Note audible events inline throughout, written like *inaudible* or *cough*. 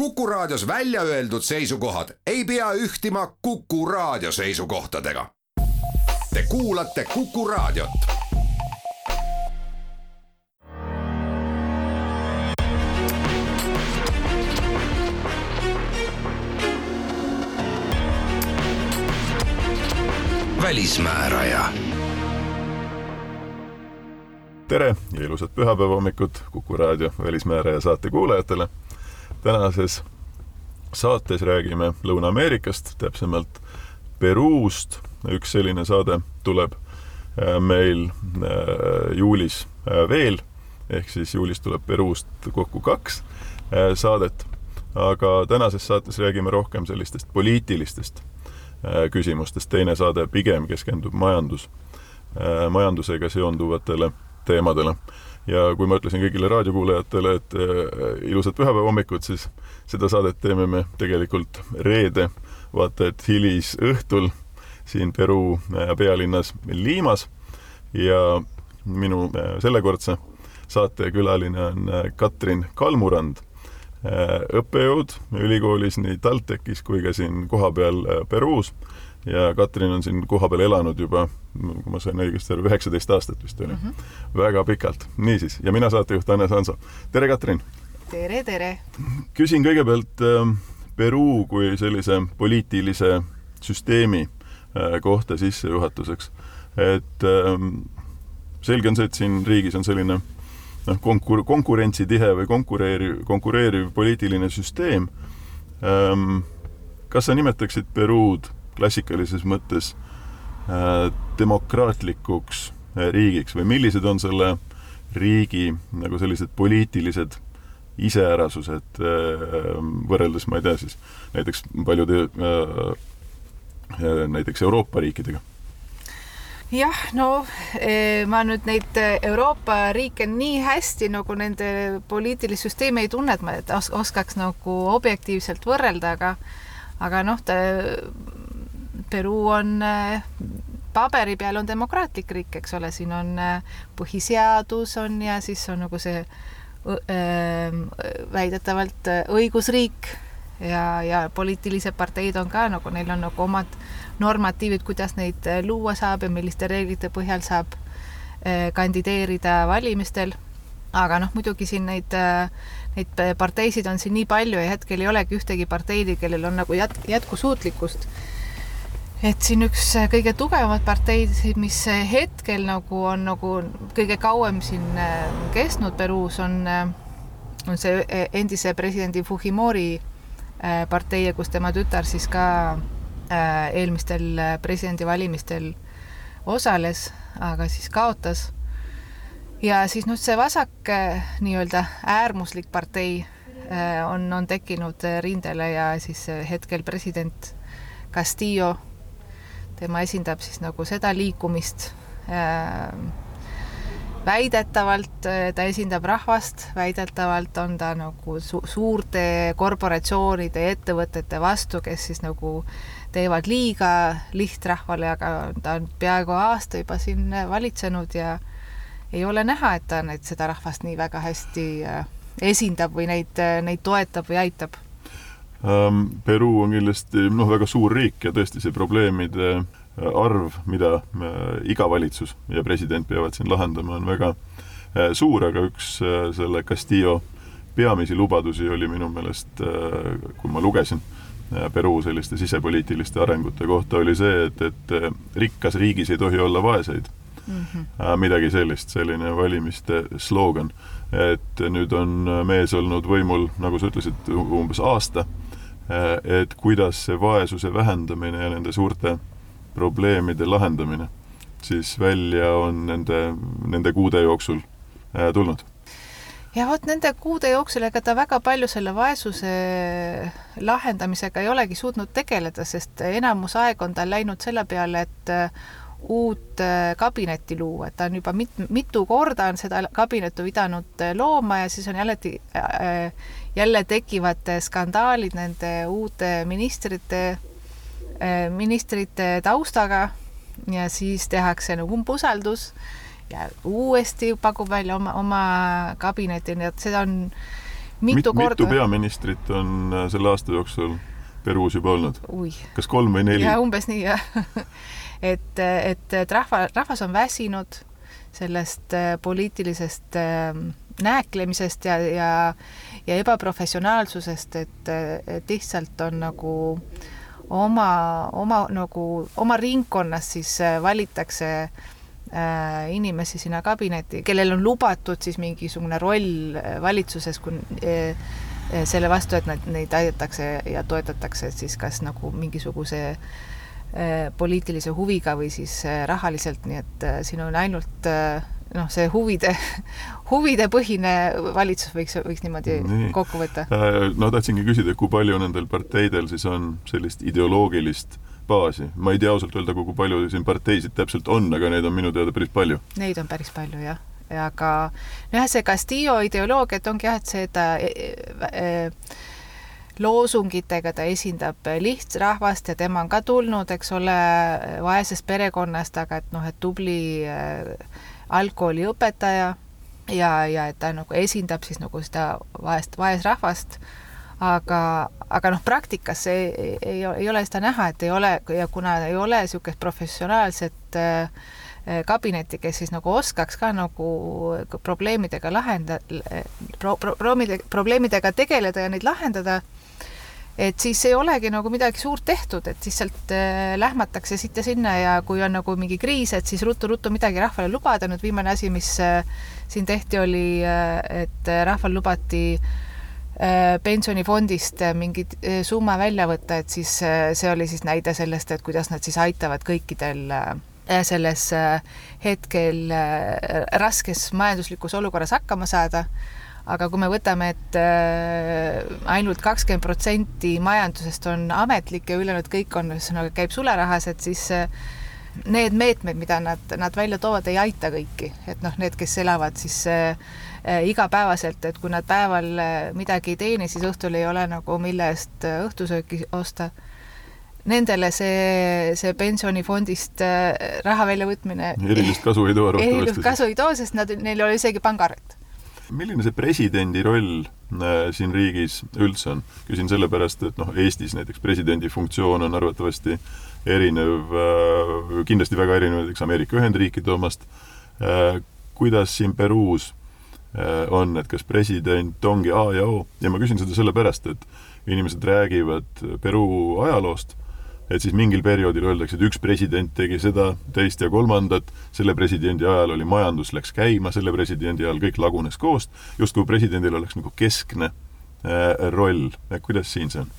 Kuku Raadios välja öeldud seisukohad ei pea ühtima Kuku Raadio seisukohtadega. Te kuulate Kuku Raadiot. välismääraja tere ja ilusat pühapäeva hommikut Kuku raadio Välismääraja saate kuulajatele. Tänases saates räägime Lõuna-Ameerikast, täpsemalt Peruust. üks selline saade tuleb äh, meil äh, juulis äh, veel, ehk siis juulis tuleb Peruust kokku kaks saadet. aga tänases saates räägime rohkem sellistest poliitilistest küsimustest, teine saade pigem keskendub majandus, majandusega seonduvatele teemadele. Ja kui ma ütlesin kõigile raadiokuulajatele, et äh, ilusat pühapäeva hommikut, siis seda saadet teeme me tegelikult reede, vaata et hilisõhtul siin Peru äh, pealinnas Limas ja minu äh, sellekordse saatekülaline on Katrin Kalmurand, õppejõud ülikoolis nii TalTechis kui ka siin kohapeal Peruus ja Katrin on siin kohapeal elanud juba, kui ma sain õigesti aru, üheksateist aastat vist oli mm. -hmm. väga pikalt. niisiis, ja mina saatejuht Hannes Hanso. tere, Katrin! tere, tere! küsin kõigepealt äh, Peruu kui sellise poliitilise süsteemi äh, kohta sissejuhatuseks. et äh, selge on see, et siin riigis on selline noh, konkur-, konkurentsitihe või konkureeriv, konkureeriv poliitiline süsteem ähm,. kas sa nimetaksid Peruud klassikalises mõttes äh, demokraatlikuks äh, riigiks või millised on selle riigi nagu sellised poliitilised iseärasused äh, võrreldes, ma ei tea siis, näiteks paljude näiteks Euroopa riikidega? jah, no ma nüüd neid Euroopa riike nii hästi nagu nende poliitilist süsteemi ei tunne, et ma oskaks nagu objektiivselt võrrelda, aga aga noh, Peruu on äh, paberi peal on demokraatlik riik, eks ole, siin on äh, põhiseadus on ja siis on nagu see ähm, väidetavalt äh, õigusriik ja, ja poliitilised parteid on ka nagu, neil on nagu omad normatiivid, kuidas neid luua saab ja milliste reeglite põhjal saab kandideerida valimistel. aga noh, muidugi siin neid, neid parteisid on siin nii palju ja hetkel ei olegi ühtegi parteidi, kellel on nagu jät-, jätkusuutlikkust et siin üks äh, kõige tugevamaid parteid, mis äh, hetkel nagu on nagu kõige kauem siin äh, kestnud Peruus, on, on see endise presidendi Fujimori partei ja kus tema tütar siis ka eelmistel presidendivalimistel osales, aga siis kaotas. ja siis nüüd see vasak nii-öelda äärmuslik partei on, on tekkinud rindele ja siis hetkel president Castillo tema esindab siis nagu seda liikumist äh, väidetavalt äh, ta esindab rahvast, väidetavalt on ta nagu su suurte korporatsioonide ja ettevõtete vastu, kes siis nagu teevad liiga lihtrahvale, aga ta on peaaegu aasta juba siin valitsenud ja ei ole näha, et ta neid, seda rahvast nii väga hästi äh, esindab või neid, neid toetab või aitab Ähm, Peruu on kindlasti noh, väga suur riik ja tõesti see probleemide äh, arv, mida äh, iga valitsus ja president peavad siin lahendama, on väga äh, suur, aga üks selle Castillo peamisi lubadusi oli minu meelest, kui ma lugesin Peruu selliste sisepoliitiliste arengute kohta, oli see, et, et rikkas riigis ei tohi olla vaeseid mm. -hmm. midagi sellist, selline valimiste slogan. et nüüd on mees olnud võimul, nagu sa ütlesid, umbes aasta et kuidas see vaesuse vähendamine ja nende suurte probleemide lahendamine siis välja on nende, nende kuude jooksul äh, tulnud? ja vot nende kuude jooksul, ega ta väga palju selle vaesuse lahendamisega ei olegi suutnud tegeleda, sest enamus aega on tal läinud selle peale, et äh, uut kabinetti luua, et ta on juba mit-, mitu korda on seda kabinetti pidanud looma ja siis on jälle äh, jälle tekivad skandaalid nende uute ministrite, ministrite taustaga ja siis tehakse nagu umbusaldus ja uuesti pakub välja oma, oma kabineti, nii et seda on mitu Mit, korda. mitu peaministrit on äh, selle aasta jooksul Peruus juba olnud? kas kolm või neli? umbes nii jah *laughs* et, et, et rahva, rahvas on väsinud sellest äh, poliitilisest äh, nääklemisest ja, ja, ja ebaprofessionaalsusest, et, et lihtsalt on nagu oma, oma nagu oma ringkonnas siis äh, valitakse äh, inimesi sinna kabinetti, kellel on lubatud siis mingisugune roll valitsuses, kui selle vastu, et nad, neid aidatakse ja toetatakse siis kas nagu mingisuguse äh, poliitilise huviga või siis äh, rahaliselt, nii et äh, siin on ainult äh, noh, see huvide, *laughs* huvide põhine valitsus võiks, võiks niimoodi nii. kokku võtta. no tahtsingi küsida, kui palju nendel parteidel siis on sellist ideoloogilist baasi, ma ei tea ausalt öelda, kui palju siin parteisid täpselt on, aga neid on minu teada päris palju. Neid on päris palju jah, ja aga nojah, see Castillo ideoloogiat ongi jah, et seda e, e, loosungitega ta esindab lihtsrahvast ja tema on ka tulnud, eks ole, vaesest perekonnast, aga et noh, et tubli äh, algkooliõpetaja ja, ja et ta nagu esindab siis nagu seda vaest, vaesrahvast, aga, aga noh, praktikas see ei, ei, ei ole seda näha, et ei ole ja kuna ei ole niisugust professionaalset äh, kabinetti, kes siis nagu oskaks ka nagu probleemidega lahenda- pro,, pro, probleemidega tegeleda ja neid lahendada, et siis ei olegi nagu midagi suurt tehtud, et lihtsalt äh, lähmatakse siit ja sinna ja kui on nagu mingi kriis, et siis ruttu-ruttu midagi rahvale lubada, nüüd viimane asi, mis äh, siin tehti, oli äh,, et rahval lubati pensionifondist mingi summa välja võtta, et siis see oli siis näide sellest, et kuidas nad siis aitavad kõikidel selles hetkel raskes majanduslikus olukorras hakkama saada aga kui me võtame, et äh, ainult kakskümmend protsenti majandusest on ametlik ja ülejäänud kõik on, ühesõnaga käib sularahas, et siis äh, need meetmed, mida nad, nad välja toovad, ei aita kõiki, et noh, need, kes elavad siis äh, igapäevaselt, et kui nad päeval midagi ei teeni, siis õhtul ei ole nagu mille eest õhtusööki osta. Nendele see, see pensionifondist raha väljavõtmine erilist kasu ei too *laughs* erilist kasu ei too, sest nad, neil ei ole isegi pangaarvet milline see presidendi roll äh, siin riigis üldse on? küsin sellepärast, et noh, Eestis näiteks presidendi funktsioon on arvatavasti erinev äh,, kindlasti väga erinev näiteks Ameerika Ühendriikide omast äh,. kuidas siin Peruus on, et kas president ongi A ja O ja ma küsin seda sellepärast, et inimesed räägivad Peruu ajaloost et siis mingil perioodil öeldakse, et üks president tegi seda, teist ja kolmandat, selle presidendi ajal oli majandus läks käima, selle presidendi ajal kõik lagunes koost, justkui presidendil oleks nagu keskne äh, roll, kuidas siin see on?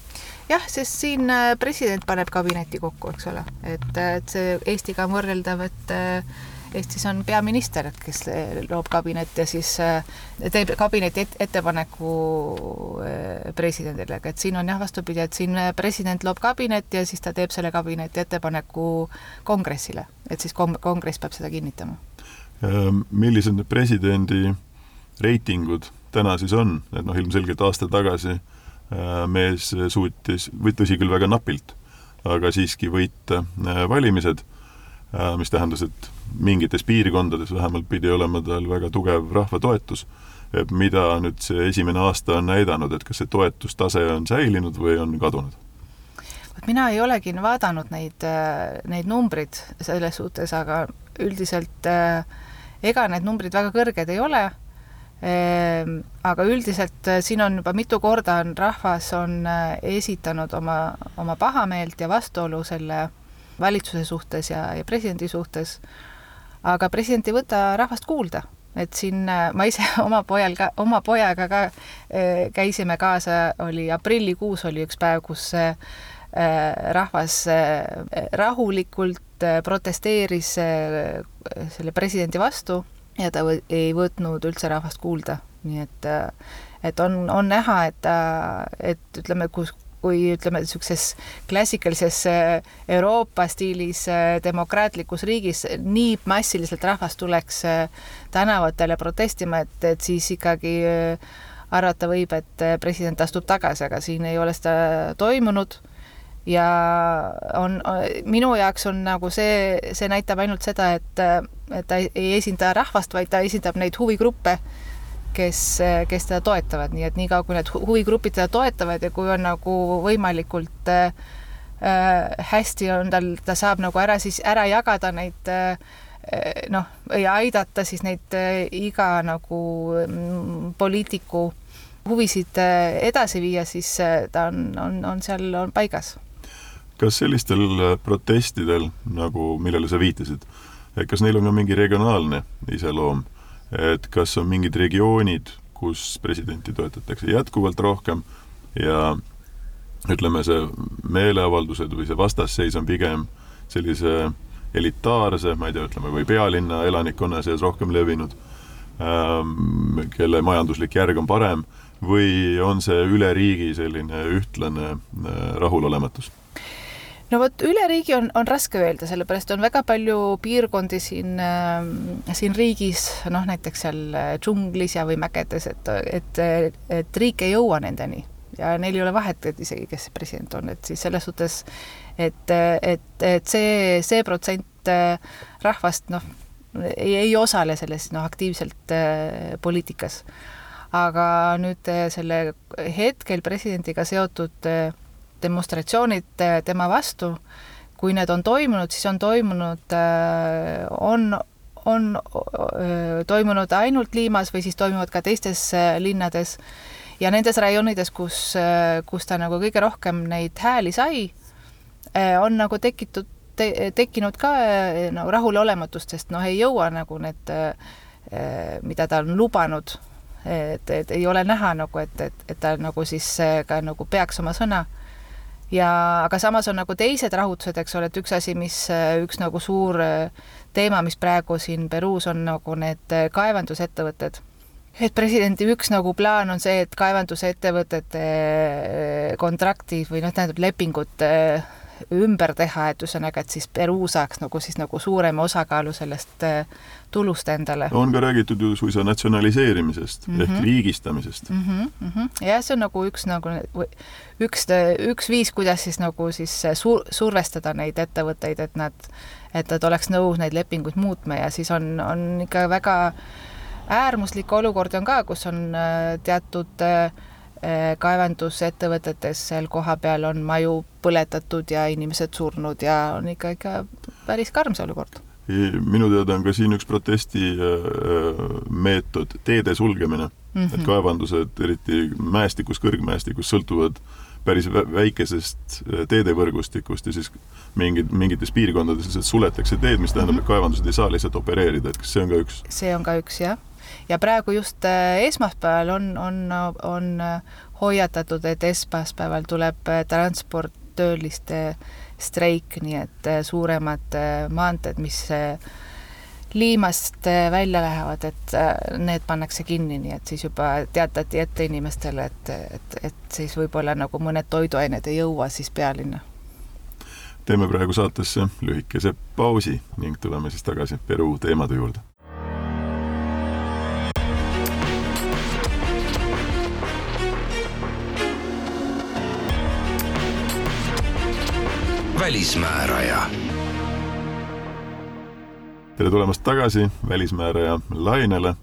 jah, sest siin äh, president paneb kabineti kokku, eks ole, et, et see Eestiga on võrreldav, et äh, Eestis on peaminister, kes loob kabinetti ja siis äh, teeb kabineti et, ettepaneku äh, presidendile, et siin on jah, vastupidi, et siin president loob kabinetti ja siis ta teeb selle kabineti ettepaneku kongressile, et siis kongress peab seda kinnitama. millised need presidendi reitingud täna siis on, et noh, ilmselgelt aasta tagasi mees suutis, või tõsi küll, väga napilt, aga siiski võita valimised mis tähendas, et mingites piirkondades vähemalt pidi olema tal väga tugev rahva toetus. et mida nüüd see esimene aasta on näidanud, et kas see toetustase on säilinud või on kadunud? vot mina ei olegi vaadanud neid, äh, neid numbrid selles suhtes, aga üldiselt äh, ega need numbrid väga kõrged ei ole ehm, aga üldiselt siin on juba mitu korda on rahvas on esitanud oma, oma pahameelt ja vastuolu selle valitsuse suhtes ja, ja presidendi suhtes, aga president ei võta rahvast kuulda. Et siin äh, ma ise *laughs* oma pojal ka, oma pojaga ka äh, käisime kaasa, oli aprillikuus oli üks päev, kus äh, rahvas rahulikult protesteeris selle presidendi vastu ja ta ei võtnud üldse rahvast kuulda, nii et et on, on näha, et, et ütleme, kus, kui ütleme, niisuguses klassikalises äh, Euroopa stiilis äh, demokraatlikus riigis nii massiliselt rahvast tuleks äh, tänavatele protestima, et, et siis ikkagi arvata võib, et president astub tagasi, aga siin ei ole seda toimunud. Ja on, minu jaoks on nagu see, see näitab ainult seda, et, et ta ei esinda rahvast, vaid ta esindab neid huvigruppe kes, kes teda toetavad, nii et niikaua, kui need huvigrupid teda toetavad ja kui on nagu võimalikult äh, hästi on tal, ta saab nagu ära siis ära jagada neid äh, noh, ja aidata siis neid äh, iga nagu mm, poliitiku huvisid äh, edasi viia, siis äh, ta on, on, on seal, on paigas. kas sellistel protestidel, nagu, millele sa viitasid, kas neil on ka mingi regionaalne iseloom? Et kas on mingid regioonid, kus presidenti toetatakse jätkuvalt rohkem ja ütleme, see meeleavaldused või see vastasseis on pigem sellise elitaarse, ma ei tea, ütleme, või pealinna elanikkonna seas rohkem levinud ähm,, kelle majanduslik järg on parem, või on see üle riigi selline ühtlane äh, rahulolematus? No vot, üle riigi on, on raske öelda, sellepärast on väga palju piirkondi siin äh,, siin riigis, noh näiteks seal äh, džunglis ja või mägedes, et, et, et riik ei jõua nendeni ja neil ei ole vahet, et isegi kes see president on, et siis selles suhtes, et, et, et see, see protsent äh, rahvast noh, ei, ei osale selles noh, aktiivselt äh, poliitikas. aga nüüd äh, selle hetkel presidendiga seotud äh, demonstratsioonid tema vastu, kui need on toimunud, siis on toimunud, on, on toimunud ainult Liimas või siis toimuvad ka teistes linnades. Ja nendes rajoonides, kus, kus ta nagu kõige rohkem neid hääli sai, on nagu tekitud te,, tekkinud ka no, rahulolematust, sest noh, ei jõua nagu need, mida ta on lubanud, et, et ei ole näha nagu, et, et, et ta nagu siis ka nagu peaks oma sõna ja aga samas on nagu teised rahutused, eks ole, et üks asi, mis üks nagu suur teema, mis praegu siin Peruus on nagu need kaevandusettevõtted. Et presidendi üks nagu plaan on see, et kaevandusettevõtete äh, kontraktid või noh, tähendab lepingud äh, ümber teha, et ühesõnaga, et siis Peruu saaks nagu siis nagu suurema osakaalu sellest äh, tulust endale. on ka räägitud ju suisa natsionaliseerimisest mm -hmm. ehk mhm. riigistamisest mm. -hmm, mm -hmm. jah, see on nagu üks nagu üks, üks viis, kuidas siis nagu siis sur-, survestada neid ettevõtteid, et nad, et nad oleks nõus neid lepinguid muutma ja siis on, on ikka väga äh, äärmuslikke olukordi on ka, kus on äh, teatud äh, kaevandusettevõtetes seal kohapeal on maju põletatud ja inimesed surnud ja on ikka, ikka päris karm see olukord. minu teada on ka siin üks protesti äh, meetod teede sulgemine mm, -hmm. et kaevandused, eriti mäestikus, kõrgmäestikus, sõltuvad päris väikesest teedevõrgustikust ja siis mingid, mingites piirkondades lihtsalt suletakse teed, mis tähendab mm, -hmm. et kaevandused ei saa lihtsalt opereerida, et kas see on ka üks? see on ka üks, jah ja praegu just äh, esmaspäeval on, on, on äh, hoiatatud, et esmaspäeval tuleb äh, transporttööliste streik, nii et suuremad maanteed, mis Liimast välja lähevad, et need pannakse kinni, nii et siis juba teatati ette inimestele, et, et, et siis võib-olla nagu mõned toiduained ei jõua siis pealinna. teeme praegu saatesse lühikese pausi ning tuleme siis tagasi Peruu teemade juurde välismääraja. tere tulemast tagasi Välismääraja lainele.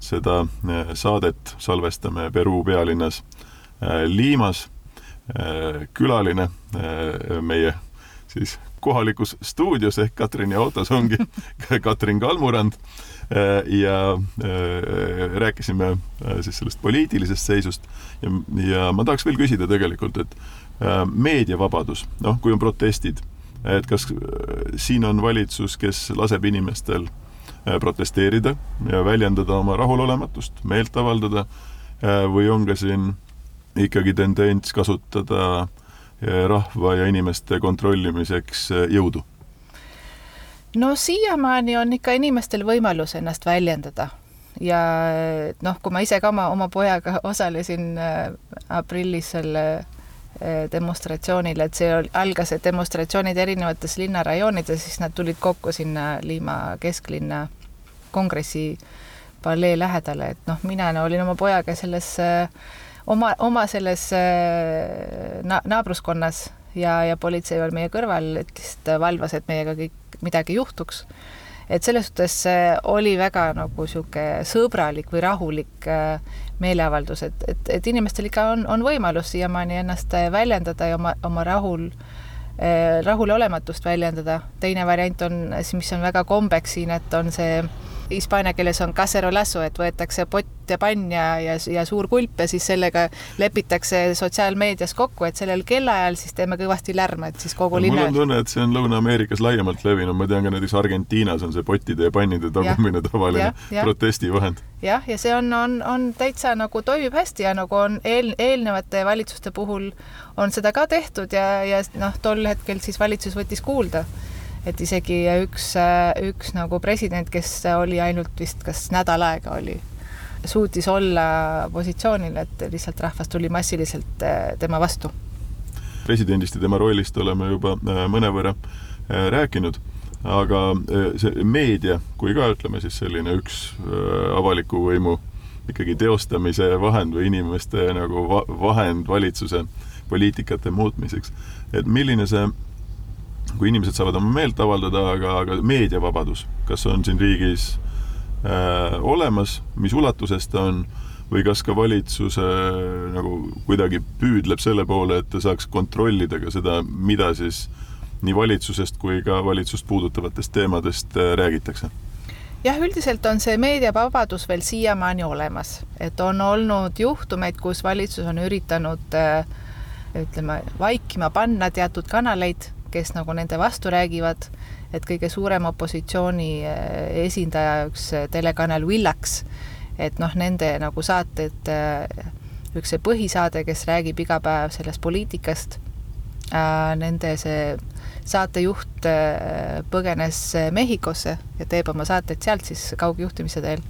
seda eh, saadet salvestame Peruu pealinnas eh, Liimas. Eh, külaline meie siis kohalikus stuudios ehk Katrini autos ongi *laughs* Katrin Kalmurand ja rääkisime siis sellest poliitilisest seisust ja, ja ma tahaks veel küsida tegelikult, et meediavabadus, noh, kui on protestid, et kas äh, siin on valitsus, kes laseb inimestel äh, protesteerida ja väljendada oma rahulolematust, meelt avaldada, või on ka siin ikkagi tendents kasutada rahva ja inimeste kontrollimiseks jõudu? no siiamaani on ikka inimestel võimalus ennast väljendada ja noh, kui ma ise ka oma, oma pojaga osalesin aprillis selle Eh, demonstratsioonile, et see algas, et demonstratsioonid erinevates linnarajoonides, siis nad tulid kokku sinna Liima kesklinna kongressi palee lähedale, et noh, mina no, olin oma pojaga selles oma, oma selles na-, naabruskonnas ja, ja politsei oli meie kõrval, et lihtsalt valvas, et meiega kõik midagi juhtuks. et selles suhtes oli väga nagu niisugune sõbralik või rahulik meeleavaldus, et, et, et inimestel ikka on, on võimalus siiamaani ennast väljendada ja oma, oma rahul rahulolematust väljendada. teine variant on, mis on väga kombeks siin, et on see hispaania keeles on cacerolazo, et võetakse pott ja pann ja, ja, ja suur kulp ja siis sellega lepitakse sotsiaalmeedias kokku, et sellel kellaajal siis teeme kõvasti lärma, et siis kogu linna. mul on tunne, et see on Lõuna-Ameerikas laiemalt levinud, ma tean ka näiteks Argentiinas on see pottide ja pannide tagumine tavaline protestivahend. jah, ja see on, on, on täitsa nagu toimib hästi ja nagu on eel, eelnevate valitsuste puhul on seda ka tehtud ja, ja noh, tol hetkel siis valitsus võttis kuulda et isegi üks, üks nagu president, kes oli ainult vist kas nädal aega oli, suutis olla positsioonil, et lihtsalt rahvas tuli massiliselt eh, tema vastu. presidendist ja tema rollist oleme juba eh, mõnevõrra eh, rääkinud, aga see meedia, kui ka ütleme siis selline üks avaliku võimu ikkagi teostamise vahend või inimeste nagu va vahend valitsuse poliitikate muutmiseks, et milline see kui inimesed saavad oma meelt avaldada, aga, aga meediavabadus, kas on siin riigis äh, olemas, mis ulatuses ta on või kas ka valitsus äh, nagu kuidagi püüdleb selle poole, et ta saaks kontrollida ka seda, mida siis nii valitsusest kui ka valitsust puudutavatest teemadest äh, räägitakse? jah, üldiselt on see meediavabadus veel siiamaani olemas, et on olnud juhtumeid, kus valitsus on üritanud äh, ütleme, vaikima panna teatud kanaleid kes nagu nende vastu räägivad, et kõige suurem opositsiooni eh, esindaja, üks eh, telekanal Willax, et noh, nende nagu saated, eh, üks see põhisaade, kes räägib iga päev sellest poliitikast, nende see saatejuht põgenes Mehhikosse ja teeb oma saateid sealt siis kaugjuhtimise teel.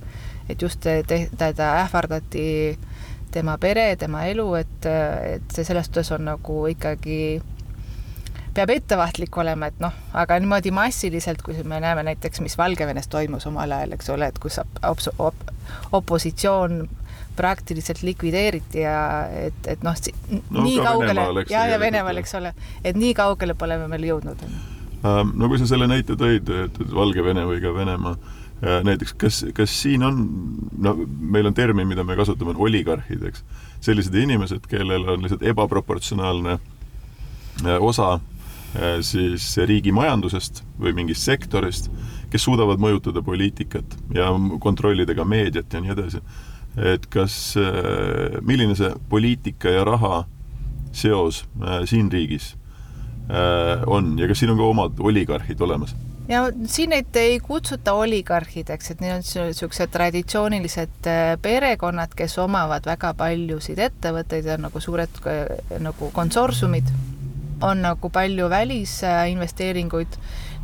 et just teda ähvardati tema pere, tema elu, et, et see selles suhtes on nagu ikkagi peab ettevaatlik olema, et noh, aga niimoodi massiliselt, kui me näeme näiteks, mis Valgevenes toimus omal ajal, eks ole, et kus op op opositsioon praktiliselt likvideeriti ja et, et noh, no, nii kaugele, ja, ja Venemaal, eks ole, et nii kaugele pole me veel jõudnud. Ähm, no kui sa selle näite tõid, et Valgevene või ka Venemaa, äh, näiteks kas, kas siin on, no meil on termin, mida me kasutame, on oligarhid, eks, sellised inimesed, kellel on lihtsalt ebaproportsionaalne äh, osa siis riigi majandusest või mingist sektorist, kes suudavad mõjutada poliitikat ja kontrollida ka meediat ja nii edasi. et kas, äh, milline see poliitika ja raha seos äh, siin riigis on ja kas siin on ka omad oligarhid olemas? ja siin neid ei kutsuta oligarhideks, et need on niisugused traditsioonilised perekonnad, kes omavad väga paljusid ettevõtteid ja nagu suured nagu konsortsiumid on nagu palju välisinvesteeringuid,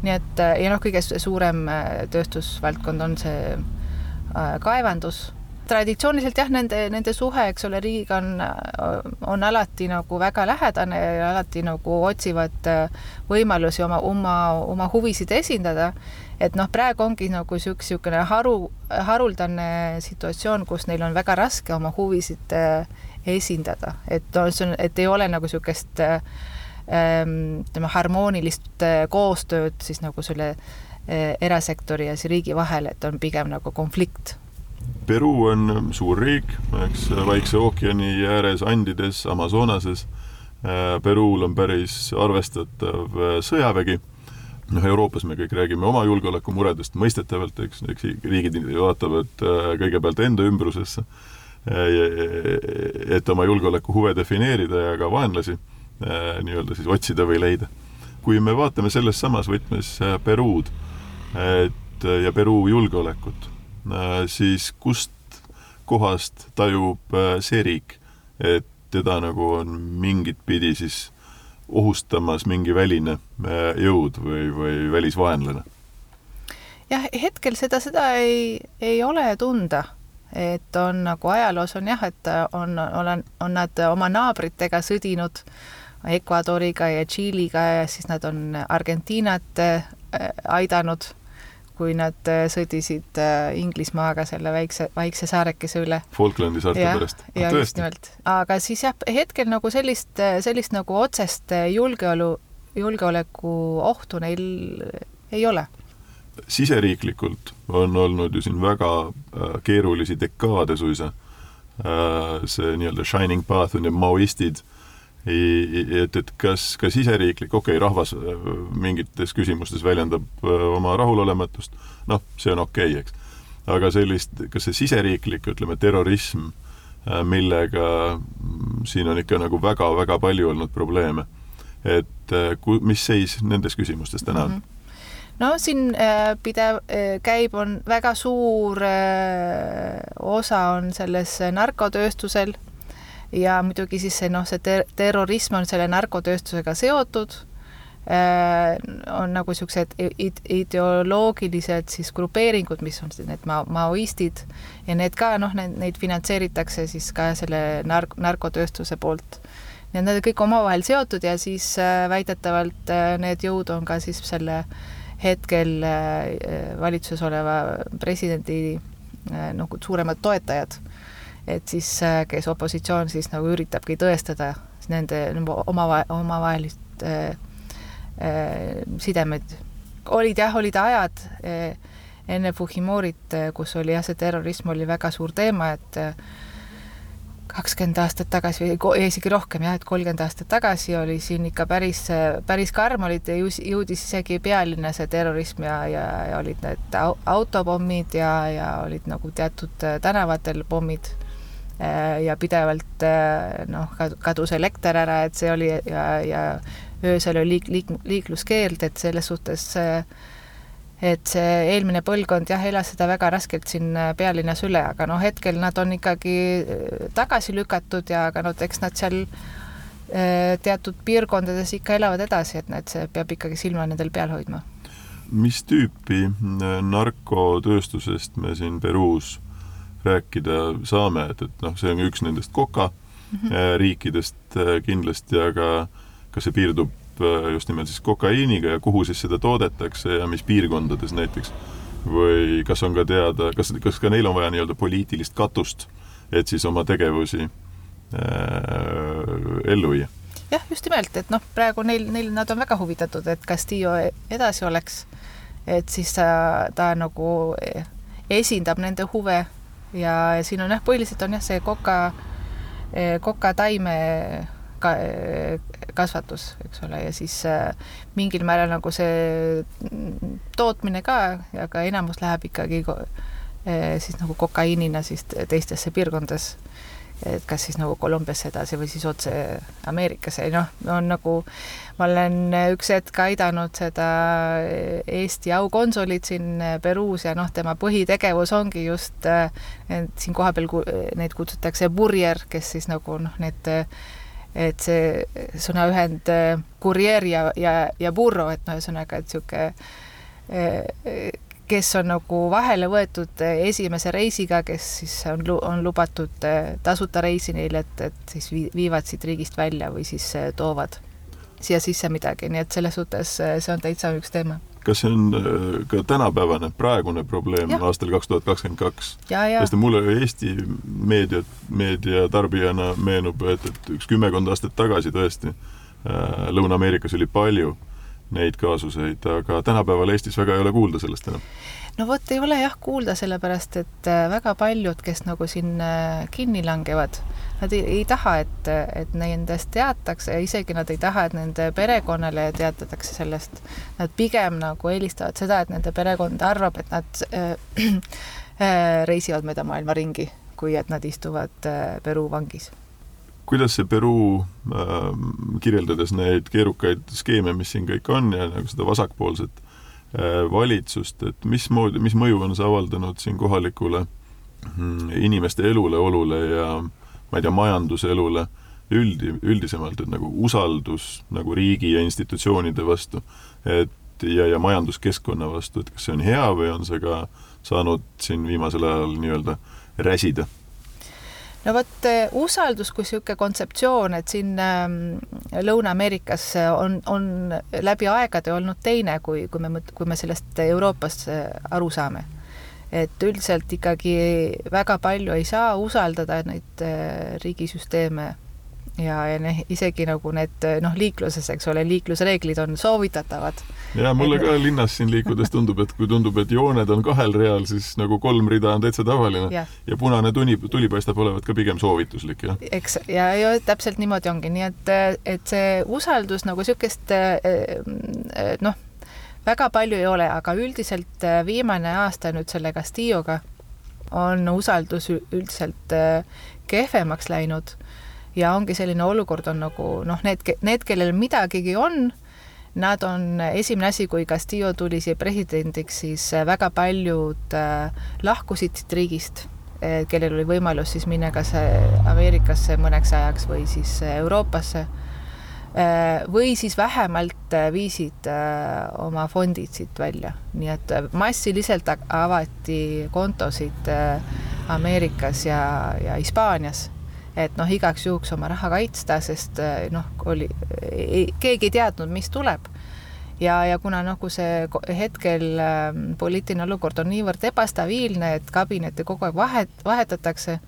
nii et ja noh, kõige suurem äh, tööstusvaldkond on see äh, kaevandus. Traditsiooniliselt jah, nende, nende suhe, eks ole, riigiga on, on alati nagu väga lähedane ja alati nagu otsivad võimalusi oma, oma, oma huvisid esindada. et noh, praegu ongi nagu sihuke, niisugune haru, haruldane situatsioon, kus neil on väga raske oma huvisid esindada, et no see on, et ei ole nagu niisugust äh, ütleme, harmoonilist äh, koostööd siis nagu selle äh, erasektori ja siis riigi vahel, et on pigem nagu konflikt. Peru on suur riik, eks, Vaikse ookeani ääres, Andides, Amazonases. Äh, Peruul on päris arvestatav sõjavägi noh, Euroopas me kõik räägime oma julgeolekumuredest mõistetavalt, eks, eks riigid vaatavad kõigepealt enda ümbrusesse, et oma julgeolekuhuve defineerida ja ka vaenlasi nii-öelda siis otsida või leida. kui me vaatame selles samas võtmes äh, Peruud et äh, ja Peruu julgeolekut, siis kust kohast tajub see riik, et teda nagu on mingit pidi siis ohustamas mingi väline jõud või, või välisvaenlane? jah, hetkel seda, seda ei, ei ole tunda et on nagu ajaloos on jah, et on, olen, on nad oma naabritega sõdinud äh, Ecuadoriga ja Tšiiliga ja siis nad on Argentiinat äh, aidanud, kui nad äh, sõdisid äh, Inglismaaga selle väikse, väikse saarekese üle. Falklandi saarte pärast. ja ah, just nimelt, aga siis jah, hetkel nagu sellist, sellist nagu otsest julgeolu, julgeolekuohtu neil ei ole siseriiklikult on olnud ju siin väga keerulisi dekaade suisa see nii-öelda shining path on ju maoistid, et, et kas ka siseriiklik, okei okay,, rahvas äh, mingites küsimustes väljendab äh, oma rahulolematust, noh, see on okei okay,, eks. aga sellist, kas see siseriiklik, ütleme, terrorism, äh, millega mm, siin on ikka nagu väga-väga palju olnud probleeme, et ku-, mis seis nendes küsimustes täna on mm? -hmm no siin pidev käib, on väga suur osa on selles narkotööstusel ja muidugi siis see noh, see ter terrorism on selle narkotööstusega seotud. Äh,, on nagu niisugused ideoloogilised siis grupeeringud, mis on need ma-, maoistid. Ja need ka noh, need, neid finantseeritakse siis ka selle nark-, narkotööstuse poolt. nii et need on kõik omavahel seotud ja siis äh, väidetavalt äh, need jõud on ka siis selle hetkel valitsuses oleva presidendi nagu suuremad toetajad et siis, äh, kes opositsioon siis nagu üritabki tõestada nende omava-, omavahelist äh, äh, sidemed. olid jah, olid ajad äh, enne Fujimorit, äh, kus oli jah, see terrorism oli väga suur teema, et äh, kakskümmend aastat tagasi või isegi rohkem jah, et kolmkümmend aastat tagasi oli siin ikka päris, päris karm, olid, jõudis isegi pealinna see terrorism ja, ja, ja olid need autopommid ja, ja olid nagu teatud tänavatel pommid ja pidevalt äh, noh, kadus elekter ära, et see oli ja, ja öösel oli liik-, liik-, liikluskeeld, et selles suhtes et see eelmine põlvkond jah, elas seda väga raskelt siin äh, pealinnas üle, aga noh, hetkel nad on ikkagi tagasi lükatud ja aga noh, eks nad seal teatud piirkondades ikka elavad edasi, et need, see peab ikkagi silma nendel peal hoidma. mis tüüpi narkotööstusest me siin Peruus rääkida saame, et, et noh, see on üks nendest koka mm -hmm. riikidest äh, kindlasti, aga kas see piirdub äh, just nimelt siis kokaiiniga ja kuhu siis seda toodetakse ja mis piirkondades näiteks? või kas on ka teada, kas, kas ka neil on vaja nii-öelda poliitilist katust, et siis oma tegevusi äh, ellu viia? jah, just nimelt, et noh, praegu neil, neil, nad on väga huvitatud, et Castillo edasi oleks, et siis ta, ta nagu esindab nende huve ja siin on jah, põhiliselt on jah, see koka, eh, kokataime ka, eh, kasvatus, eks ole, ja siis äh, mingil määral nagu see tootmine ka, aga enamus läheb ikkagi siis nagu kokaiinina siis teistesse piirkondadesse et kas siis nagu Kolumbiasse edasi või siis otse Ameerikasse, noh, on nagu, ma olen üks hetk aidanud seda Eesti aukonsulit siin Peruus ja noh, tema põhitegevus ongi just, siin kohapeal neid kutsutakse burjer, kes siis nagu noh, need et see sõnaühend kurjeer ja, ja, ja burro, et noh, ühesõnaga, et niisugune kes on nagu vahele võetud eh, esimese reisiga, kes siis on, on lubatud eh, tasuta reisi neile, et, et siis viivad siit riigist välja või siis eh, toovad siia sisse midagi, nii et selles suhtes see on täitsa üks teema. kas see on ka tänapäevane, praegune probleem ja. aastal kaks tuhat kakskümmend kaks? sest mulle Eesti meedia, meediatarbijana meenub, et, et üks kümmekond aastat tagasi tõesti Lõuna-Ameerikas oli palju neid kaasuseid, aga tänapäeval Eestis väga ei ole kuulda sellest enam? no vot, ei ole jah kuulda, sellepärast et äh, väga paljud, kes nagu siin äh, kinni langevad, nad ei, ei taha, et, et nendest teatakse ja isegi nad ei taha, et nende perekonnale teatatakse sellest. Nad pigem nagu eelistavad seda, et nende perekond arvab, et nad äh, *clears throat* äh, reisivad mööda maailma ringi, kui et nad istuvad äh, Peru vangis kuidas see Peruu äh,, kirjeldades neid keerukaid skeeme, mis siin kõik on ja nagu seda vasakpoolset äh, valitsust, et mismoodi, mis mõju on see avaldanud siin kohalikule mm, inimeste elule, olule ja ma ei tea, majanduselule üldi, üldisemalt, et nagu usaldus nagu riigi ja institutsioonide vastu, et ja, ja majanduskeskkonna vastu, et kas see on hea või on see ka saanud siin viimasel ajal nii-öelda räsida no vot, eh, usaldus kui niisugune kontseptsioon, et siin ähm, Lõuna-Ameerikas on, on läbi aegade olnud teine, kui, kui me, kui me sellest Euroopas eh, aru saame. et üldiselt ikkagi väga palju ei saa usaldada neid äh, riigisüsteeme ja, ja noh, isegi nagu need noh, liikluses, eks ole, liiklusreeglid on soovitatavad. ja mulle et... ka linnas siin liikudes tundub, et kui tundub, et jooned on kahel real, siis nagu kolm rida on täitsa tavaline ja, ja punane tuni, tuli paistab olevat ka pigem soovituslik, jah. eks, ja, ja täpselt niimoodi ongi, nii et, et see usaldus nagu niisugust noh, väga palju ei ole, aga üldiselt viimane aasta nüüd selle Castilloga on usaldus üldiselt kehvemaks läinud ja ongi selline olukord on nagu noh, need, need, kellel midagigi on, nad on esimene asi, kui Castillo tuli siia presidendiks, siis väga paljud äh, lahkusid siit riigist, kellel oli võimalus siis minna kas Ameerikasse mõneks ajaks või siis Euroopasse või siis vähemalt viisid oma fondid siit välja, nii et massiliselt avati kontosid Ameerikas ja, ja Hispaanias et noh, igaks juhuks oma raha kaitsta, sest eh, noh, oli, keegi ei teadnud, mis tuleb. ja, ja kuna nagu see hetkel äh, poliitiline olukord on niivõrd ebastabiilne, et kabinette kogu aeg vahet, vahetatakse,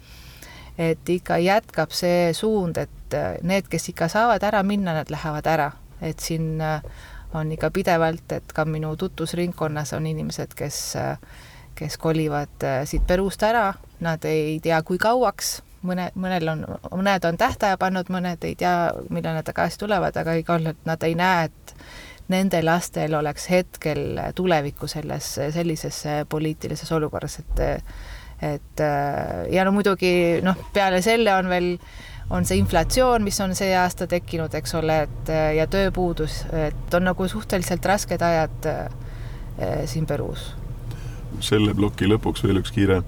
et ikka jätkab see suund, et eh, need, kes ikka saavad ära minna, nad lähevad ära, et siin äh, on ikka pidevalt, et ka minu tutvusringkonnas on inimesed, kes kes kolivad siit Peruust ära, nad ei tea, kui kauaks mõne, mõnel on, mõned on tähtaja pannud, mõned ei tea, millal nad tagasi tulevad, aga igal juhul nad ei näe, et nende lastel oleks hetkel tulevikku selles, sellises poliitilises olukorras, et et ja no muidugi noh, peale selle on veel, on see inflatsioon, mis on see aasta tekkinud, eks ole, et ja tööpuudus, et on nagu suhteliselt rasked ajad eh, siin Peruus. selle ploki lõpuks veel üks kiire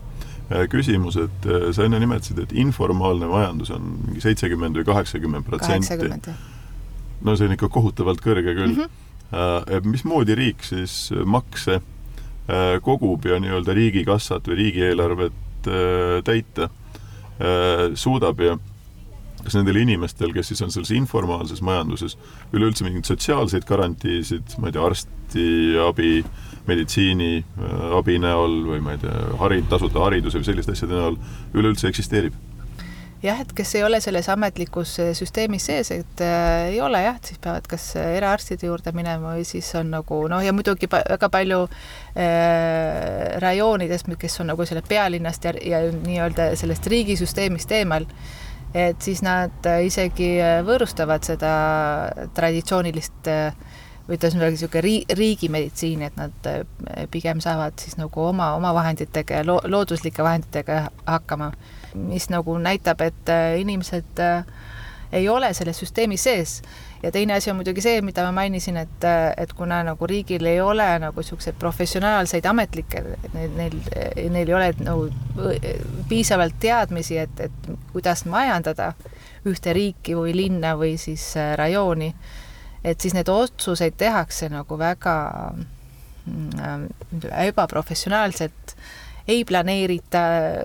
küsimus, et äh, sa enne nimetasid, et informaalne majandus on mingi seitsekümmend või kaheksakümmend protsenti. no see on ikka kohutavalt kõrge küll mm. -hmm. mismoodi riik siis makse kogub ja nii-öelda riigikassat või riigieelarvet täita suudab ja kas nendel inimestel, kes siis on selles informaalses majanduses, üleüldse mingeid sotsiaalseid garantiisid, ma ei tea, arstiabi, meditsiiniabi näol või ma ei tea, harid, tasuta hariduse või selliste asjade näol üleüldse eksisteerib? jah, et kes ei ole selles ametlikus süsteemis sees, et äh, ei ole jah, siis peavad kas eraarstide juurde minema või siis on nagu noh, ja muidugi väga palju äh, rajoonidest, kes on nagu selle pealinnast ja, ja nii-öelda sellest riigisüsteemist eemal et siis nad äh, isegi äh, võõrustavad seda traditsioonilist äh, või ütleme niisugune rii-, riigimeditsiini, et nad pigem saavad siis nagu oma, oma vahenditega ja lo-, looduslike vahenditega hakkama. mis nagu näitab, et inimesed ei ole selles süsteemis sees ja teine asi on muidugi see, mida ma mainisin, et, et kuna nagu riigil ei ole nagu niisuguseid professionaalseid ametlikke, neil, neil, neil ei ole nagu piisavalt teadmisi, et, et kuidas majandada ühte riiki või linna või siis äh, rajooni, et siis need otsuseid tehakse nagu väga mm, ebaprofessionaalselt ei planeerita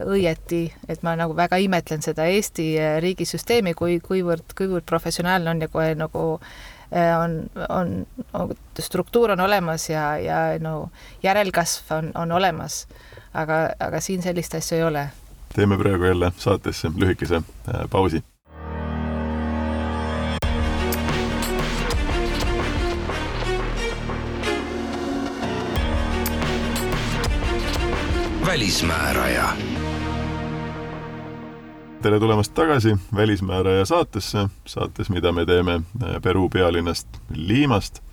õieti, et ma nagu väga imetlen seda Eesti äh, riigisüsteemi, kui, kuivõrd, kuivõrd professionaalne on ja kohe nagu äh, on, on, on, struktuur on olemas ja, ja no järelkasv on, on olemas. aga, aga siin sellist asja ei ole. teeme praegu jälle saatesse lühikese äh, pausi välismääraja. tere tulemast tagasi Välismääraja saatesse, saates, mida me teeme äh, Peruu pealinnast Liimast.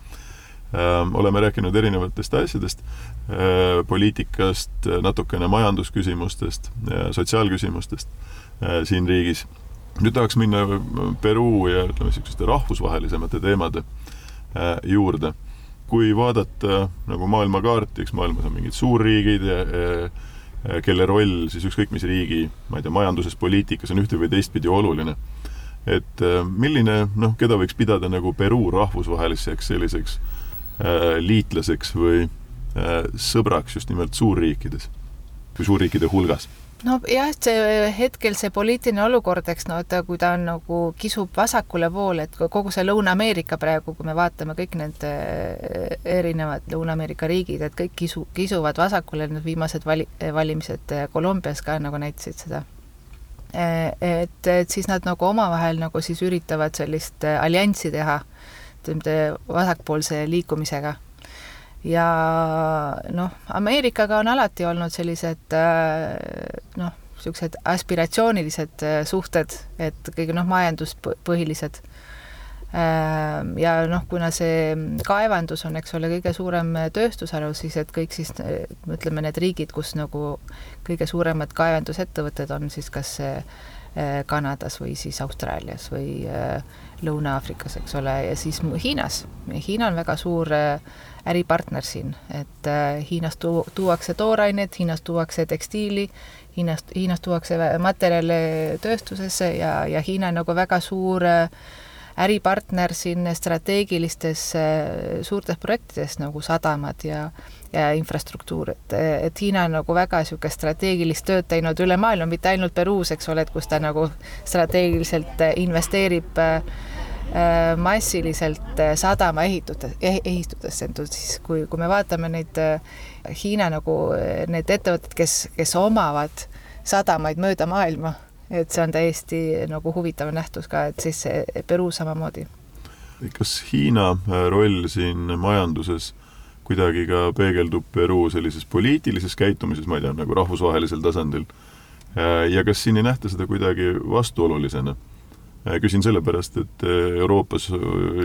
Ähm, oleme rääkinud erinevatest asjadest, äh, poliitikast, natukene majandusküsimustest, sotsiaalküsimustest äh, siin riigis. nüüd tahaks minna Peruu ja ütleme, niisuguste rahvusvahelisemate teemade juurde kui vaadata nagu maailmakaarti, eks maailmas on mingid suurriigid ja, ja kelle roll siis ükskõik mis riigi, ma ei tea, majanduses, poliitikas on ühte või teistpidi oluline. et äh, milline, noh, keda võiks pidada nagu Peruu rahvusvaheliseks selliseks äh, liitlaseks või äh, sõbraks just nimelt suurriikides suurriikide hulgas nojah, et see hetkel see poliitiline olukord, eks no, et kui ta on nagu kisub vasakule poole, et kogu see Lõuna-Ameerika praegu, kui me vaatame kõik need eh, erinevad Lõuna-Ameerika riigid, et kõik kisu, kisuvad vasakule, need viimased vali-, valimised Kolumbias ka nagu näitasid seda. et, et siis nad nagu omavahel nagu siis üritavad sellist allianssi teha, ütleme, vasakpoolse liikumisega ja noh, Ameerikaga on alati olnud sellised noh, niisugused aspiratsioonilised suhted, et kõige noh, majanduspõhilised Ehm, ja noh, kuna see kaevandus on, eks ole, kõige suurem tööstusharu, siis et kõik siis ütleme, need riigid, kus nagu kõige suuremad kaevandusettevõtted on siis kas Kanadas või siis Austraalias või Lõuna-Aafrikas, eks ole, ja siis Hiinas. Hiina on väga suur eh, äripartner siin, et Hiinast tu-, tuuakse toorainet, Hiinast tuuakse tekstiili, Hiinast, Hiinast tuuakse materjale tööstusesse ja, ja Hiina on nagu väga suur äh, äripartner siin strateegilistes äh, suurtes projektides nagu sadamad ja ja infrastruktuur, et, et Hiina on nagu väga niisugust strateegilist tööd teinud üle maailma, mitte ainult Peruus, eks ole, et kus ta nagu strateegiliselt äh, investeerib äh, massiliselt sadama ehitute, ehitutesse, et siis kui, kui me vaatame neid Hiina nagu need ettevõtted, kes, kes omavad sadamaid mööda maailma et see on täiesti nagu huvitav nähtus ka, et siis Peruu samamoodi. kas Hiina äh, roll siin majanduses kuidagi ka peegeldub Peruu sellises poliitilises käitumises, ma ei tea, nagu rahvusvahelisel tasandil? Äh, ja kas siin ei nähta seda kuidagi vastuolulisena? Äh, küsin sellepärast, et Euroopas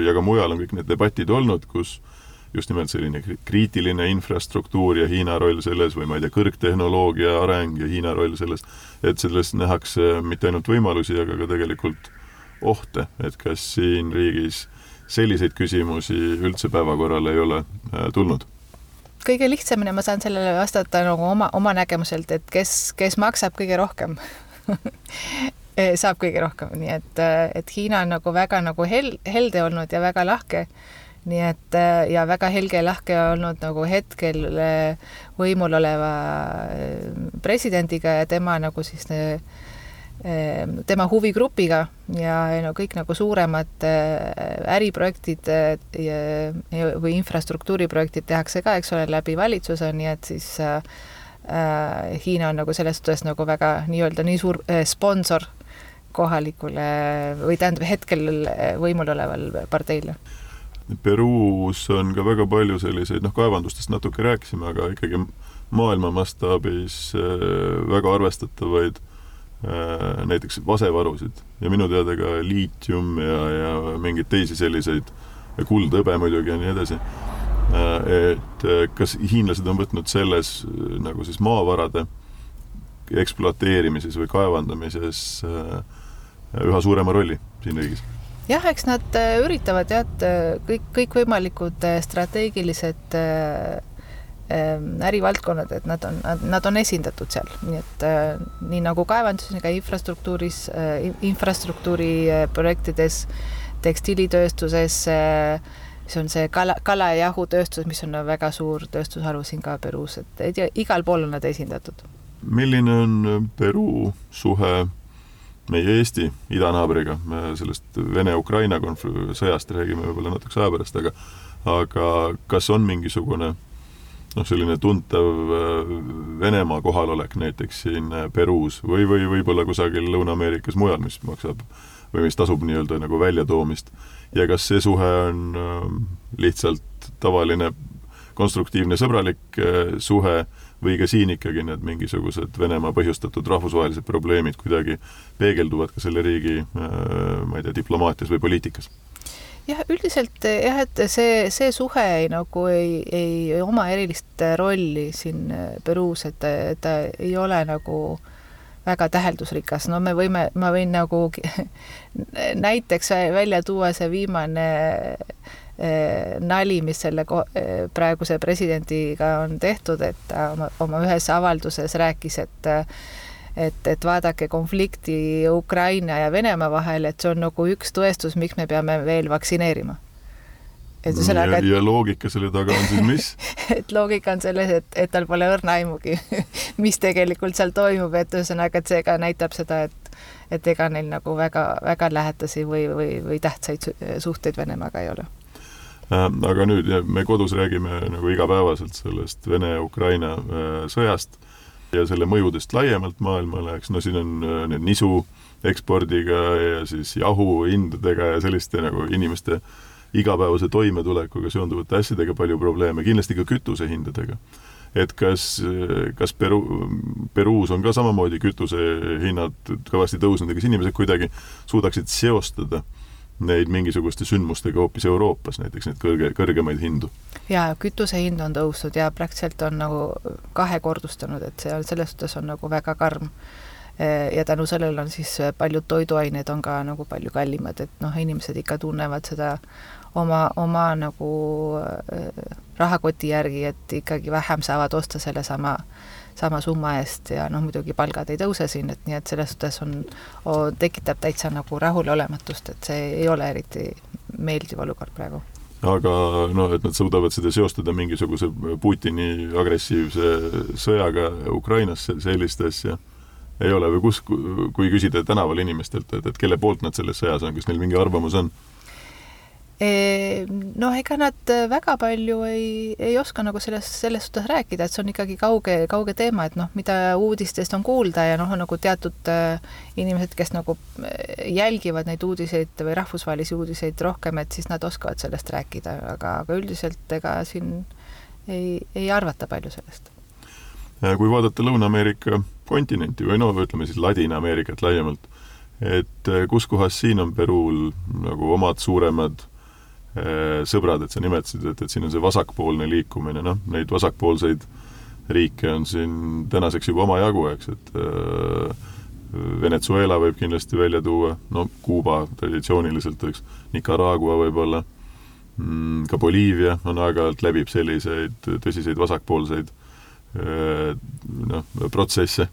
ja ka mujal on kõik need debatid olnud, kus just nimelt selline kriitiline infrastruktuur ja Hiina roll selles või ma ei tea, kõrgtehnoloogia areng ja Hiina roll selles, et selles nähakse mitte ainult võimalusi, aga ka tegelikult ohte, et kas siin riigis selliseid küsimusi üldse päevakorrale ei ole äh, tulnud? kõige lihtsamini ma saan sellele vastata nagu oma, oma nägemuselt, et kes, kes maksab kõige rohkem *laughs* saab kõige rohkem, nii et, et Hiina on nagu väga nagu hel-, helde olnud ja väga lahke. Nii et äh, ja väga helge ja lahke olnud nagu hetkel võimul oleva presidendiga ja tema nagu siis tema huvigrupiga ja no kõik nagu suuremad äriprojektid või infrastruktuuriprojektid tehakse ka, eks ole, läbi valitsuse, nii et siis Hiina on nagu selles suhtes nagu väga nii-öelda nii suur sponsor kohalikule või tähendab hetkel võimul oleval parteile Peruus on ka väga palju selliseid, noh, kaevandustest natuke rääkisime, aga ikkagi maailma mastaabis äh, väga arvestatavaid äh, näiteks vasevarusid ja minu teada ka liitium ja, ja mingeid teisi selliseid, kuld, hõbe muidugi ja nii edasi. Äh, et kas hiinlased on võtnud selles nagu siis maavarade ekspluateerimises või kaevandamises üha suurema rolli siin riigis? jah, eks nad äh, üritavad jah, et äh, kõik, kõikvõimalikud äh, strateegilised ähm, ärivaldkonnad, et nad on, nad on esindatud seal, nii et nii nagu kaevanduses, ka infrastruktuuris, infrastruktuuriprojektides, tekstiilitööstuses, see on see kala, kala- ja jahutööstus, mis on väga suur tööstusharu siin ka Peruus, et igal pool on nad esindatud. milline on Peruu suhe meie Eesti idanaabriga, me sellest Vene-Ukraina konf-, sõjast räägime võib-olla natukese aja pärast, aga aga kas on mingisugune noh, selline tuntav äh, Venemaa kohalolek näiteks siin äh, Peruus või, või võib-olla kusagil Lõuna-Ameerikas mujal, mis maksab või mis tasub nii-öelda nagu väljatoomist. ja kas see suhe on äh, lihtsalt tavaline konstruktiivne sõbralik suhe või ka siin ikkagi need mingisugused Venemaa põhjustatud rahvusvahelised probleemid kuidagi peegelduvad ka selle riigi, äh, ma ei tea, diplomaatias või poliitikas? jah, üldiselt jah, et see, see suhe ei, nagu ei, ei oma erilist rolli siin Peruus, et ta ei ole nagu väga täheldusrikas, no me võime, ma võin nagu *laughs* näiteks välja tuua see viimane Eh, nali, mis selle eh, praeguse presidendiga on tehtud, et ta oma, oma ühes avalduses rääkis, et et, et vaadake konflikti Ukraina ja Venemaa vahel, et see on nagu üks tõestus, miks me peame veel vaktsineerima. et ühesõnaga, ja loogika selle taga on siis mis *laughs* et loogika on selles, et, et tal pole õrna aimugi *laughs* mis tegelikult seal toimub, et ühesõnaga, et see ka näitab seda, et et ega neil nagu väga, väga lähedasi või, või, või tähtsaid suhteid Venemaaga ei ole aga nüüd me kodus räägime nagu igapäevaselt sellest Vene-Ukraina äh, sõjast ja selle mõjudest laiemalt maailmale, eks no siin on äh, need nisu ekspordiga ja siis jahu hindadega ja selliste nagu inimeste igapäevase toimetulekuga seonduvate asjadega palju probleeme, kindlasti ka kütusehindadega. et kas, kas Peru, Peruus on ka samamoodi kütusehinnad kõvasti tõusnud ja kas inimesed kuidagi suudaksid seostada neid mingisuguste sündmustega hoopis Euroopas, näiteks neid kõrge, kõrgemaid hindu? jaa, kütuse hind on tõusnud ja praktiliselt on nagu kahekordustunud, et see on, selles suhtes on nagu väga karm ja tänu sellele on siis paljud toiduained on ka nagu palju kallimad, et noh, inimesed ikka tunnevad seda oma, oma nagu äh, rahakoti järgi, et ikkagi vähem saavad osta sellesama sama summa eest ja noh, muidugi palgad ei tõuse siin, et nii et selles suhtes on, tekitab täitsa nagu rahulolematust, et see ei ole eriti meeldiv olukord praegu aga noh, et nad suudavad seda seostada mingisuguse Putini agressiivse sõjaga Ukrainas, sellist asja ei ole või kus, kui küsida tänaval inimestelt, et, et kelle poolt nad selles sõjas on, kas neil mingi arvamus on? Noh, ega nad väga palju ei, ei oska nagu selles, selles suhtes rääkida, et see on ikkagi kauge, kauge teema, et noh, mida uudistest on kuulda ja noh, nagu teatud äh, inimesed, kes nagu äh, jälgivad neid uudiseid või rahvusvahelisi uudiseid rohkem, et siis nad oskavad sellest rääkida, aga, aga üldiselt ega siin ei, ei arvata palju sellest. kui vaadata Lõuna-Ameerika kontinenti või no ütleme siis Ladina-Ameerikat laiemalt, et äh, kus kohas siin on Peruul nagu omad suuremad Äh, sõbrad, et sa nimetasid, et, et siin on see vasakpoolne liikumine, noh, neid vasakpoolseid riike on siin tänaseks juba omajagu, eks, et äh, Venezuela võib kindlasti välja tuua, no Kuuba traditsiooniliselt, eks, Nicaragua võib-olla mm,, ka Boliivia on aeg-ajalt läbib selliseid tõsiseid vasakpoolseid äh, noh, protsesse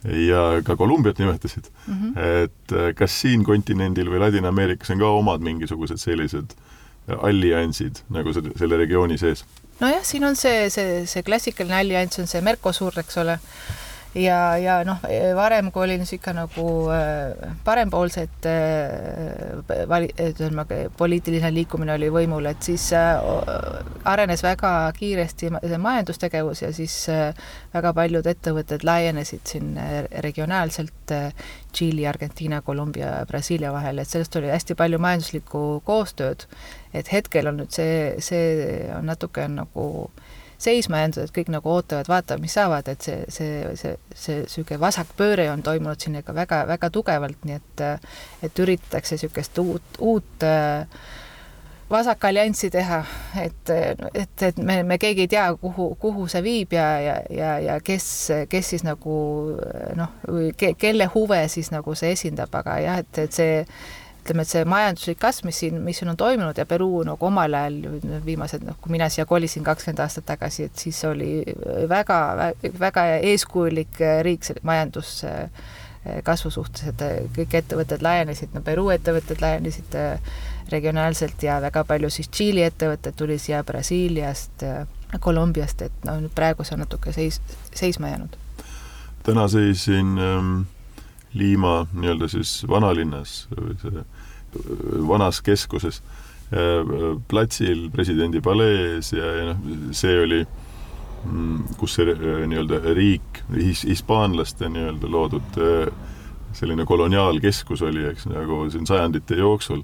ja ka Kolumbiat nimetasid mm. -hmm. et äh, kas siin kontinendil või Ladina-Ameerikas on ka omad mingisugused sellised äh, alliansid nagu selle, selle regiooni sees? nojah, siin on see, see, see klassikaline allianss on see Mercosur, eks ole ja, ja noh, varem, kui oli niisugune nagu äh, parempoolsed äh, vali-, ütleme, poliitiline liikumine oli võimul, et siis äh, arenes väga kiiresti majandustegevus ja siis väga paljud ettevõtted laienesid siin regionaalselt Tšiili, Argentiina, Kolumbia, Brasiilia vahel, et sellest oli hästi palju majanduslikku koostööd. Et hetkel on nüüd see, see on natuke nagu äh, seisma jäänud, et kõik nagu ootavad, vaatavad, mis saavad, et see, see, see, see niisugune vasakpööre on toimunud siin ikka väga, väga tugevalt, nii et et üritatakse niisugust uut, uut vasakallianssi teha, et, et, et me, me keegi ei tea, kuhu, kuhu see viib ja, ja, ja, ja kes, kes siis nagu noh, ke, kelle huve siis nagu see esindab, aga jah, et, et see ütleme, et see majanduslik kasv, mis siin, mis siin on toimunud ja Peruu nagu omal ajal viimased, noh, kui mina siia kolisin kakskümmend aastat tagasi, et siis oli väga, väga eeskujulik riik selle majandus kasvu suhtes, et kõik ettevõtted laienesid, no Peruu ettevõtted laienesid regionaalselt ja väga palju siis Tšiili ettevõtted tuli siia Brasiiliast, Kolumbiast, et noh, nüüd praegu see on natuke seis, seisma jäänud. täna seisin ähm Liima nii-öelda siis vanalinnas või see vanas keskuses platsil presidendi palees ja, ja noh, see oli, mm, kus see nii-öelda riik his,, hispaanlaste nii-öelda loodud selline koloniaalkeskus oli, eks, nagu siin sajandite jooksul.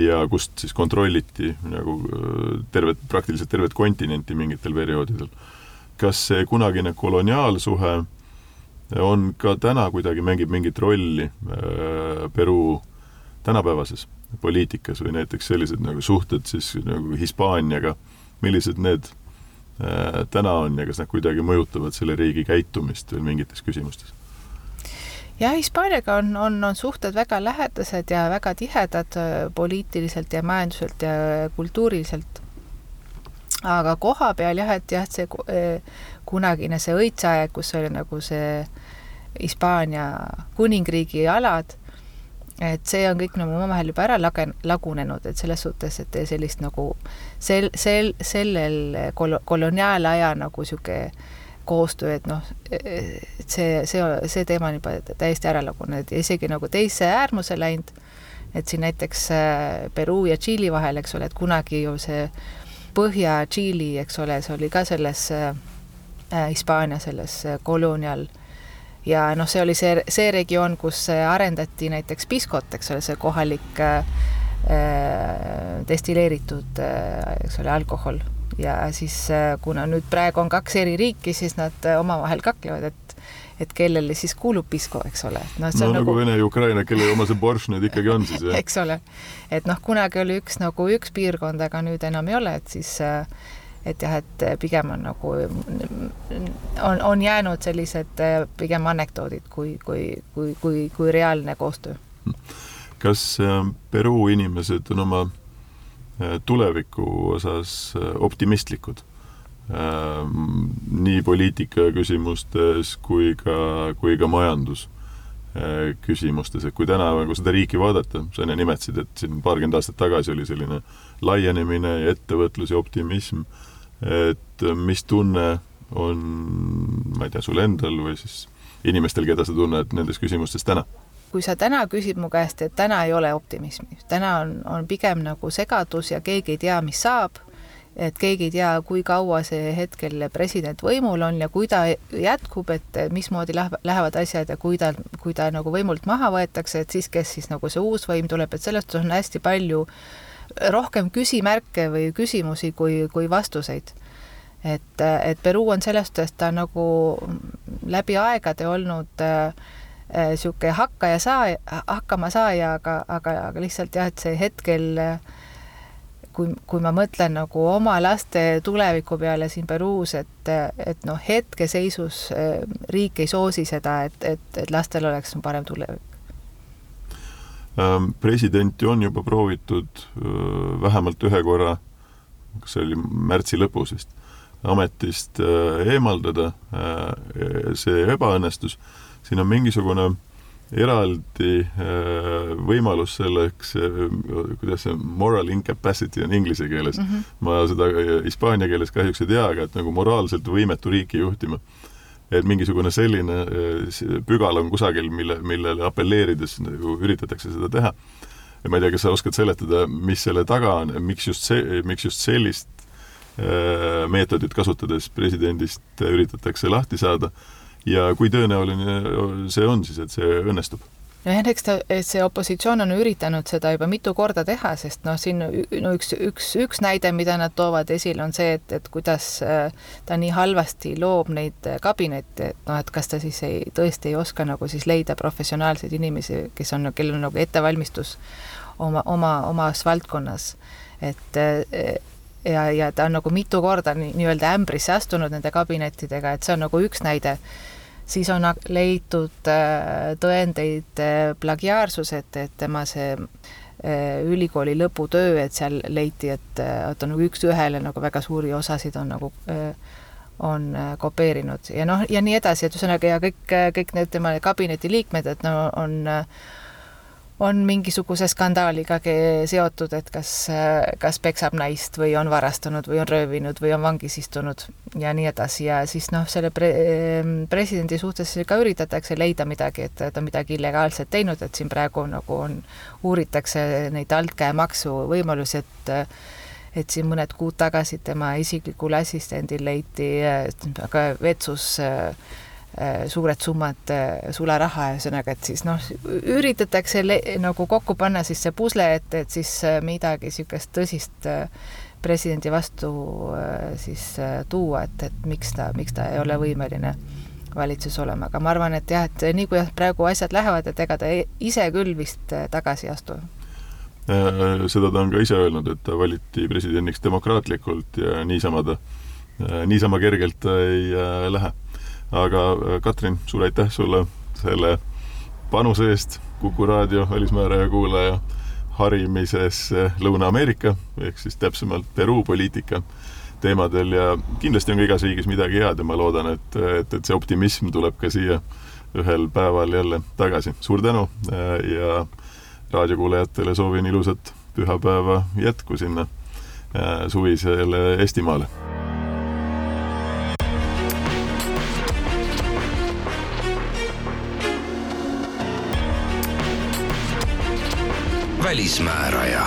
ja kust siis kontrolliti nagu tervet, praktiliselt tervet kontinenti mingitel perioodidel. kas see kunagine koloniaalsuhe on ka täna kuidagi, mängib mingit rolli äh, Peru tänapäevases poliitikas või näiteks sellised nagu suhted siis nagu Hispaaniaga, millised need äh, täna on ja kas nad kuidagi mõjutavad selle riigi käitumist veel mingites küsimustes? jah, Hispaaniaga on, on, on suhted väga lähedased ja väga tihedad äh, poliitiliselt ja majanduselt ja kultuuriliselt. aga koha peal jah, et jah, et see kunagine see õitseaeg, kus oli nagu see Hispaania kuningriigi alad, et see on kõik nagu omavahel juba ära lage-, lagunenud, et selles suhtes, et sellist nagu sel, sel, sellel kol-, koloniaalaja nagu niisugune koostöö, et noh, et see, see, see teema on juba täiesti ära lagunenud ja isegi nagu teise äärmuse läinud, et siin näiteks äh, Peruu ja Tšiili vahel, eks ole, et kunagi ju see Põhja-Tšiili, eks ole, see oli ka selles äh, Hispaania selles kolonial ja noh, see oli see, see regioon, kus arendati näiteks piskot, eks ole, see kohalik äh, destilleeritud äh,, eks ole, alkohol. ja siis äh,, kuna nüüd praegu on kaks eri riiki, siis nad omavahel kaklevad, et et kellele siis kuulub pisko, eks ole. no, no nagu, nagu Vene ja Ukraina, kelle oma see borš nüüd ikkagi on siis, jah? *laughs* eks ole. et noh, kunagi oli üks nagu üks piirkond, aga nüüd enam ei ole, et siis äh, et jah, et pigem on nagu, on, on jäänud sellised pigem anekdoodid kui, kui, kui, kui, kui reaalne koostöö. kas äh, Peruu inimesed on oma äh, tuleviku osas optimistlikud? nii poliitika küsimustes kui ka, kui ka majandus küsimustes, et kui täna nagu seda riiki vaadata, sa enne nimetasid, et siin paarkümmend aastat tagasi oli selline laienemine ja ettevõtlus ja optimism, et mis tunne on, ma ei tea, sul endal või siis inimestel, keda sa tunned nendes küsimustes täna? kui sa täna küsid mu käest, et täna ei ole optimismi, täna on, on pigem nagu segadus ja keegi ei tea, mis saab et keegi ei tea, kui kaua see hetkel president võimul on ja kui ta jätkub, et mismoodi lähevad asjad ja kui ta, kui ta nagu võimult maha võetakse, et siis kes siis nagu see uus võim tuleb, et sellest on hästi palju rohkem küsimärke või küsimusi kui, kui vastuseid. et, et Peruu on selles suhtes, ta nagu läbi aegade olnud niisugune äh, hakkaja saa-, hakkama saaja, aga, aga, aga lihtsalt jah, et see hetkel äh, kui, kui ma mõtlen nagu oma laste tuleviku peale siin Peruus, et, et noh, hetkeseisus eh, riik ei soosi seda, et, et, et lastel oleks parem tulevik. Ähm, presidenti on juba proovitud vähemalt ühe korra, kas see oli märtsi lõpus vist, ametist eemaldada, see ebaõnnestus, siin on mingisugune äh, eraldi äh, võimalus selleks, äh, kuidas see moral incapacity on inglise keeles mm, -hmm. ma seda äh, hispaania keeles kahjuks ei tea, aga et nagu moraalselt võimetu riiki juhtima. et mingisugune selline pügal on kusagil, mille, millele apelleerides nagu üritatakse seda teha. ja ma ei tea, kas sa oskad seletada, mis selle taga on, miks just see, miks just sellist meetodit kasutades presidendist üritatakse lahti saada ja kui tõenäoline see on siis, et see õnnestub? nojah, eks ta, see opositsioon on üritanud seda juba mitu korda teha, sest noh, siin no üks, üks, üks näide, mida nad toovad esile, on see, et, et kuidas äh, ta nii halvasti loob neid kabinette, et noh, et kas ta siis ei, tõesti ei oska nagu siis leida professionaalseid inimesi, kes on, kellel on nagu ettevalmistus oma, oma, omas valdkonnas. et äh, ja, ja ta on nagu mitu korda nii-öelda nii ämbrisse astunud nende kabinettidega, et see on nagu üks näide. Siis on leitud äh, tõendeid äh, plagiaarsused, et tema see äh, ülikooli lõputöö, et seal leiti, et, et on nagu üks-ühele nagu väga suuri osasid on nagu on kopeerinud. Ja noh, ja nii edasi, et ühesõnaga ja kõik, kõik need tema kabineti liikmed, et no on on mingisuguse skandaaliga seotud, et kas, kas peksab naist või on varastanud või on röövinud või on vangis istunud ja nii edasi. Ja siis noh, selle pre-, presidendi suhtes ka üritatakse leida midagi, et ta on midagi illegaalset teinud, et siin praegu nagu on, uuritakse neid altkäemaksu võimalusi, et et siin mõned kuud tagasi tema isiklikul assistendil leiti vetsus Äh, suured summad äh, sularaha, ühesõnaga, et siis noh, üritatakse nagu kokku panna siis see pusle, et, et siis äh, midagi niisugust tõsist presidendi vastu siis tuua, et, et miks ta, miks ta ei ole võimeline valitsus olema, aga ma arvan, et jah, et nii kui praegu asjad lähevad, et ega ta ise küll vist tagasi ei astu. seda ta on ka ise öelnud, et ta valiti presidendiks demokraatlikult ja niisama ta, niisama kergelt ei lähe aga äh, Katrin, suur aitäh sulle selle panuse eest Kuku raadio välismääraja kuulaja harimises Lõuna-Ameerika ehk siis täpsemalt Peruu poliitika teemadel ja kindlasti on ka igas riigis midagi head ja ma loodan, et, et, et see optimism tuleb ka siia ühel päeval jälle tagasi. suur tänu äh, ja raadiokuulajatele soovin ilusat pühapäeva jätku sinna äh, suvisele Eestimaale välismääraja